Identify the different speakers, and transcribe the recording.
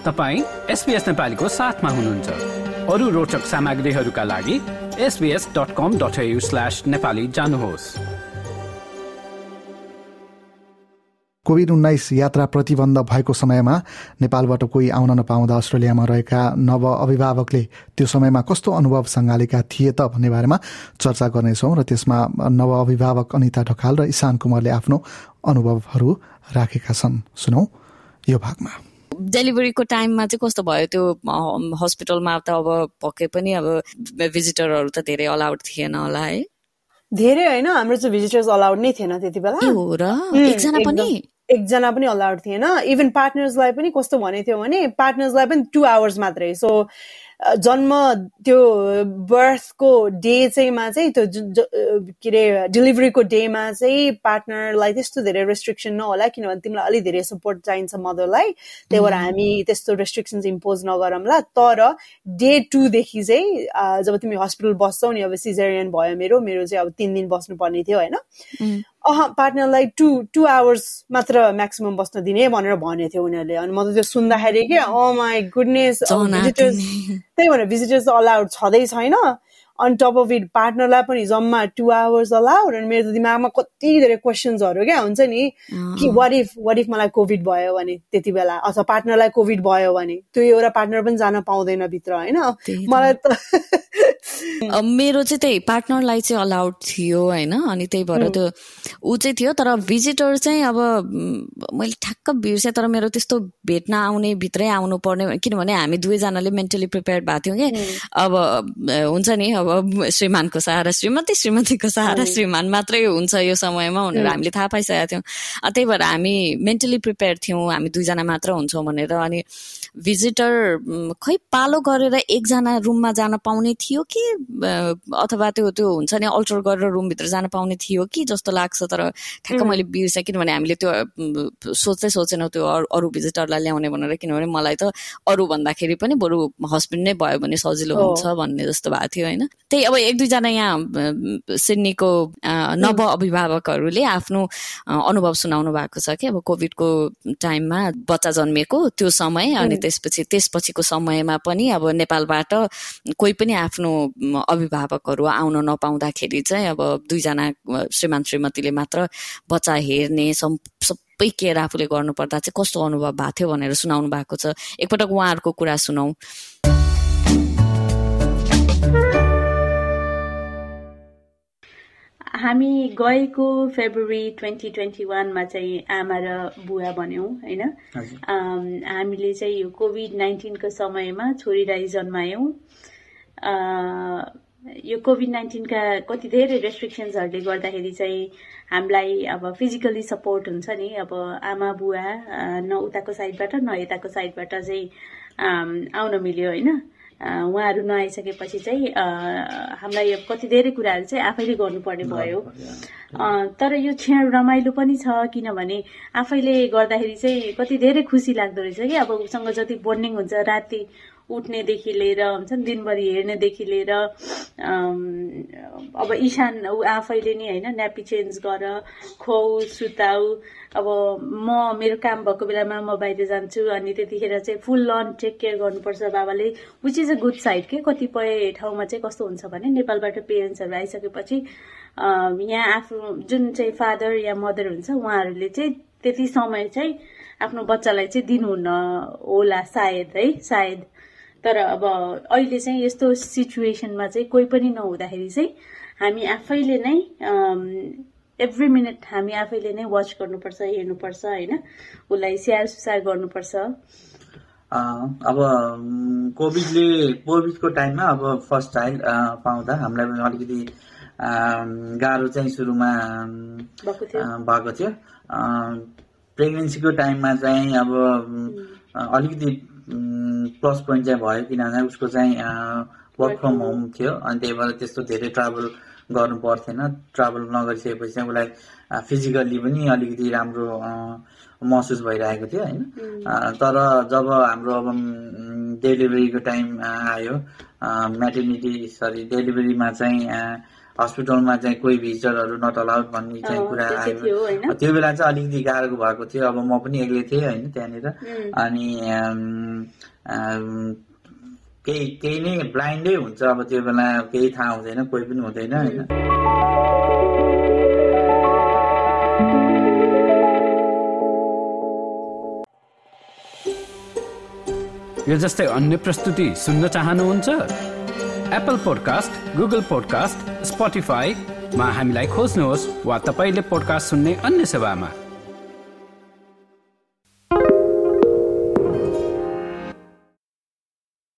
Speaker 1: तपाईँ एसपिएस नेपालीको साथमा हुनुहुन्छ। अरू रोचक सामग्रीहरूका लागि SBS dot com dot slash Nepali जानुहोस्।
Speaker 2: कोभिड उन्नाइस यात्रा प्रतिबन्ध भएको समयमा नेपालबाट कोही आउन नपाउँदा अस्ट्रेलियामा रहेका नव अभिभावकले त्यो समयमा कस्तो अनुभव सङ्घालेका थिए त भन्ने बारेमा चर्चा गर्नेछौँ र त्यसमा नव अभिभावक अनिता ढकाल र इशान कुमारले आफ्नो अनुभवहरू राखेका छन्। सुनौ यो भागमा।
Speaker 3: डेलिभरीको टाइममा चाहिँ कस्तो भयो? त्यो हस्पिटलमा त अब पक्कै पनि अब भिजिटरहरू त धेरै अलाउड थिएन होला है?
Speaker 4: धेरै होइन हाम्रो चाहिँ भिजिटर्स अलाउड नै थिएन त्यति बेला।
Speaker 3: हो र? एकजना पनि?
Speaker 4: एकजना पनि अलाउड थिएन। इभन पार्टनर्सलाई पनि कस्तो भनेको थियो भने पार्टनर्सलाई पनि टु आवर्स मात्रै। सो जन्म त्यो बर्थको डे चाहिँ मा चाहिँ त्यो के अरे डेलिभरीको डेमा चाहिँ पार्टनरलाई त्यस्तो धेरै रेस्ट्रिक्सन नहोला किनभने तिमीलाई अलिक धेरै सपोर्ट चाहिन्छ मदरलाई त्यही भएर हामी त्यस्तो रेस्ट्रिक्सन्स इम्पोज नगरौँला। तर डे टूदेखि चाहिँ जब तिमी हस्पिटल बस्छौ नि अब सिजरियन भयो मेरो मेरो चाहिँ अब तिन दिन बस्नुपर्ने थियो होइन? अह पार्टनरलाई टु टु आवर्स मात्र म्याक्सिमम् बस्न दिने भनेर भनेको थियो उनीहरूले। अनि म त त्यो सुन्दाखेरि क्या ओ माई गुडनेस भिजिटर्स त्यही भनेर भिजिटर्स अलाउड छँदै छैन। अन टप अफ इट पार्टनरलाई पनि जम्मा टु आवर्स अलाउड अनि मेरो दिमागमा कति धेरै क्वेसन्सहरू क्या हुन्छ नि कि वाट इफ वाट इफ मलाई कोभिड भयो भने त्यति बेला? अथवा पार्टनरलाई कोभिड भयो भने? त्यो एउटा पार्टनर पनि जान पाउँदैन भित्र होइन? मलाई त
Speaker 3: मेरो चाहिँ त्यही पार्टनरलाई चाहिँ अलाउड थियो होइन? अनि त्यही भएर त्यो ऊ चाहिँ थियो तर भिजिटर चाहिँ अब मैले ठ्याक्क बिर्सेँ तर मेरो त्यस्तो भेट्न आउने भित्रै आउनु पर्ने किनभने हामी दुवैजनाले मेन्टली प्रिपेयर भएको थियौँ कि। अब हुन्छ नि अब श्रीमानको सहारा श्रीमती श्रीमतीको सहारा श्रीमान मात्रै हुन्छ यो समयमा भनेर हामीले थाहा पाइसकेका थियौँ। त्यही भएर हामी मेन्टली प्रिपेयर थियौँ हामी दुईजना मात्र हुन्छौँ भनेर अनि भिजिटर खै पालो गरेर एकजना रुममा जान पाउने थियो कि अथवा त्यो त्यो हुन्छ नि अल्टर गरेर रुमभित्र जान पाउने थियो कि जस्तो लाग्छ तर ठ्याक्क मैले बिर्सेँ किनभने हामीले त्यो सोच्दै सोचेनौँ त्यो अरू भिजिटरलाई ल्याउने भनेर किनभने मलाई त अरू भन्दाखेरि पनि बरु हस्बेन्ड नै भयो भने सजिलो हुन्छ भन्ने जस्तो भएको थियो होइन? त्यही अब एक दुईजना यहाँ सिडनीको नव अभिभावकहरूले आफ्नो अनुभव सुनाउनु भएको छ कि अब कोभिडको टाइममा बच्चा जन्मेको त्यो समय अनि त्यसपछि त्यसपछिको समयमा पनि अब नेपालबाट कोही पनि आफ्नो अभिभावकहरू आउन नपाउँदाखेरि चाहिँ अब दुईजना श्रीमान श्रीमतीले मात्र बच्चा हेर्ने सबै केयर आफूले गर्नुपर्दा चाहिँ कस्तो अनुभव भएको थियो भनेर सुनाउनु भएको छ। एकपटक उहाँहरूको कुरा सुनाऊ
Speaker 5: हामी गएको फेब्रुअरी ट्वेन्टी ट्वेन्टी वानमा चाहिँ आमा र बुवा भन्यौँ होइन? हामीले चाहिँ यो कोभिड नाइन्टिनको समयमा छोरीलाई जन्मायौँ। यो कोभिड नाइन्टिनका कति धेरै रेस्ट्रिक्सन्सहरूले गर्दाखेरि चाहिँ हामीलाई अब फिजिकली सपोर्ट हुन्छ नि। अब आमा बुवा न उताको साइडबाट न यताको साइडबाट चाहिँ आउन मिल्यो होइन? उहाँहरू नआइसकेपछि चाहिँ हामीलाई कति धेरै कुराहरू चाहिँ आफैले गर्नुपर्ने भयो। तर यो क्षण रमाइलो पनि छ किनभने आफैले गर्दाखेरि चाहिँ कति धेरै खुसी लाग्दो रहेछ कि अब उसँग जति बोन्डिङ हुन्छ राति उठ्नेदेखि लिएर हुन्छ नि दिनभरि हेर्नेदेखि लिएर अब इशान ऊ आफैले नि होइन न्यापी चेन्ज गर खुवाउ सुताउ। अब म मेरो काम भएको बेलामा म बाहिर जान्छु अनि त्यतिखेर चाहिँ फुल लन टेक केयर गर्नुपर्छ बाबाले which is a good side के? कतिपय ठाउँमा चाहिँ कस्तो हुन्छ भने नेपालबाट पेरेन्ट्सहरू आइसकेपछि यहाँ आफ्नो जुन चाहिँ फादर या मदर हुन्छ उहाँहरूले चाहिँ त्यति समय चाहिँ आफ्नो बच्चालाई चाहिँ दिनुहुन्न होला सायद है सायद। तर अब अहिले चाहिँ यस्तो सिचुएसनमा चाहिँ कोही पनि नहुँदाखेरि चाहिँ हामी आफैले नै एभ्री मिनट हामी आफैले नै वाच गर्नुपर्छ हेर्नुपर्छ होइन? उसलाई स्याहार सुसार गर्नुपर्छ
Speaker 6: अब कोभिडले कोभिडको टाइममा अब फर्स्ट चाइल्ड पाउँदा हामीलाई पनि अलिकति गाह्रो चाहिँ सुरुमा भएको थियो। प्रेग्नेन्सीको टाइममा चाहिँ अब अलिकति प्लस पोइन्ट चाहिँ भयो किनभने उसको चाहिँ वर्क फ्रम होम थियो। अनि त्यही भएर त्यस्तो धेरै ट्राभल गर्नु पर्थेन। ट्राभल नगरिसकेपछि चाहिँ उसलाई फिजिकल्ली पनि अलिकति राम्रो महसुस भइरहेको थियो होइन? तर जब हाम्रो अब डेलिभरीको टाइम आयो म्याटर्निटी सरी डेलिभरीमा चाहिँ हस्पिटलमा चाहिँ कोही भिजिटरहरू नट अलाउड भन्ने चाहिँ कुरा आयो। त्यो बेला चाहिँ अलिकति गाह्रो भएको थियो। अब म पनि एक्लै थिएँ होइन त्यहाँनिर। अनि केही केही नै ब्लाइन्डै हुन्छ अब त्यो बेला केही थाहा हुँदैन कोही पनि हुँदैन होइन?
Speaker 1: यो जस्तै अन्य प्रस्तुति सुन्न चाहनुहुन्छ? एप्पल पोडकास्ट गुगल पोडकास्ट स्पोटिफाईमा हामीलाई खोज्नुहोस् वा तपाईँले पोडकास्ट सुन्ने अन्य सेवामा।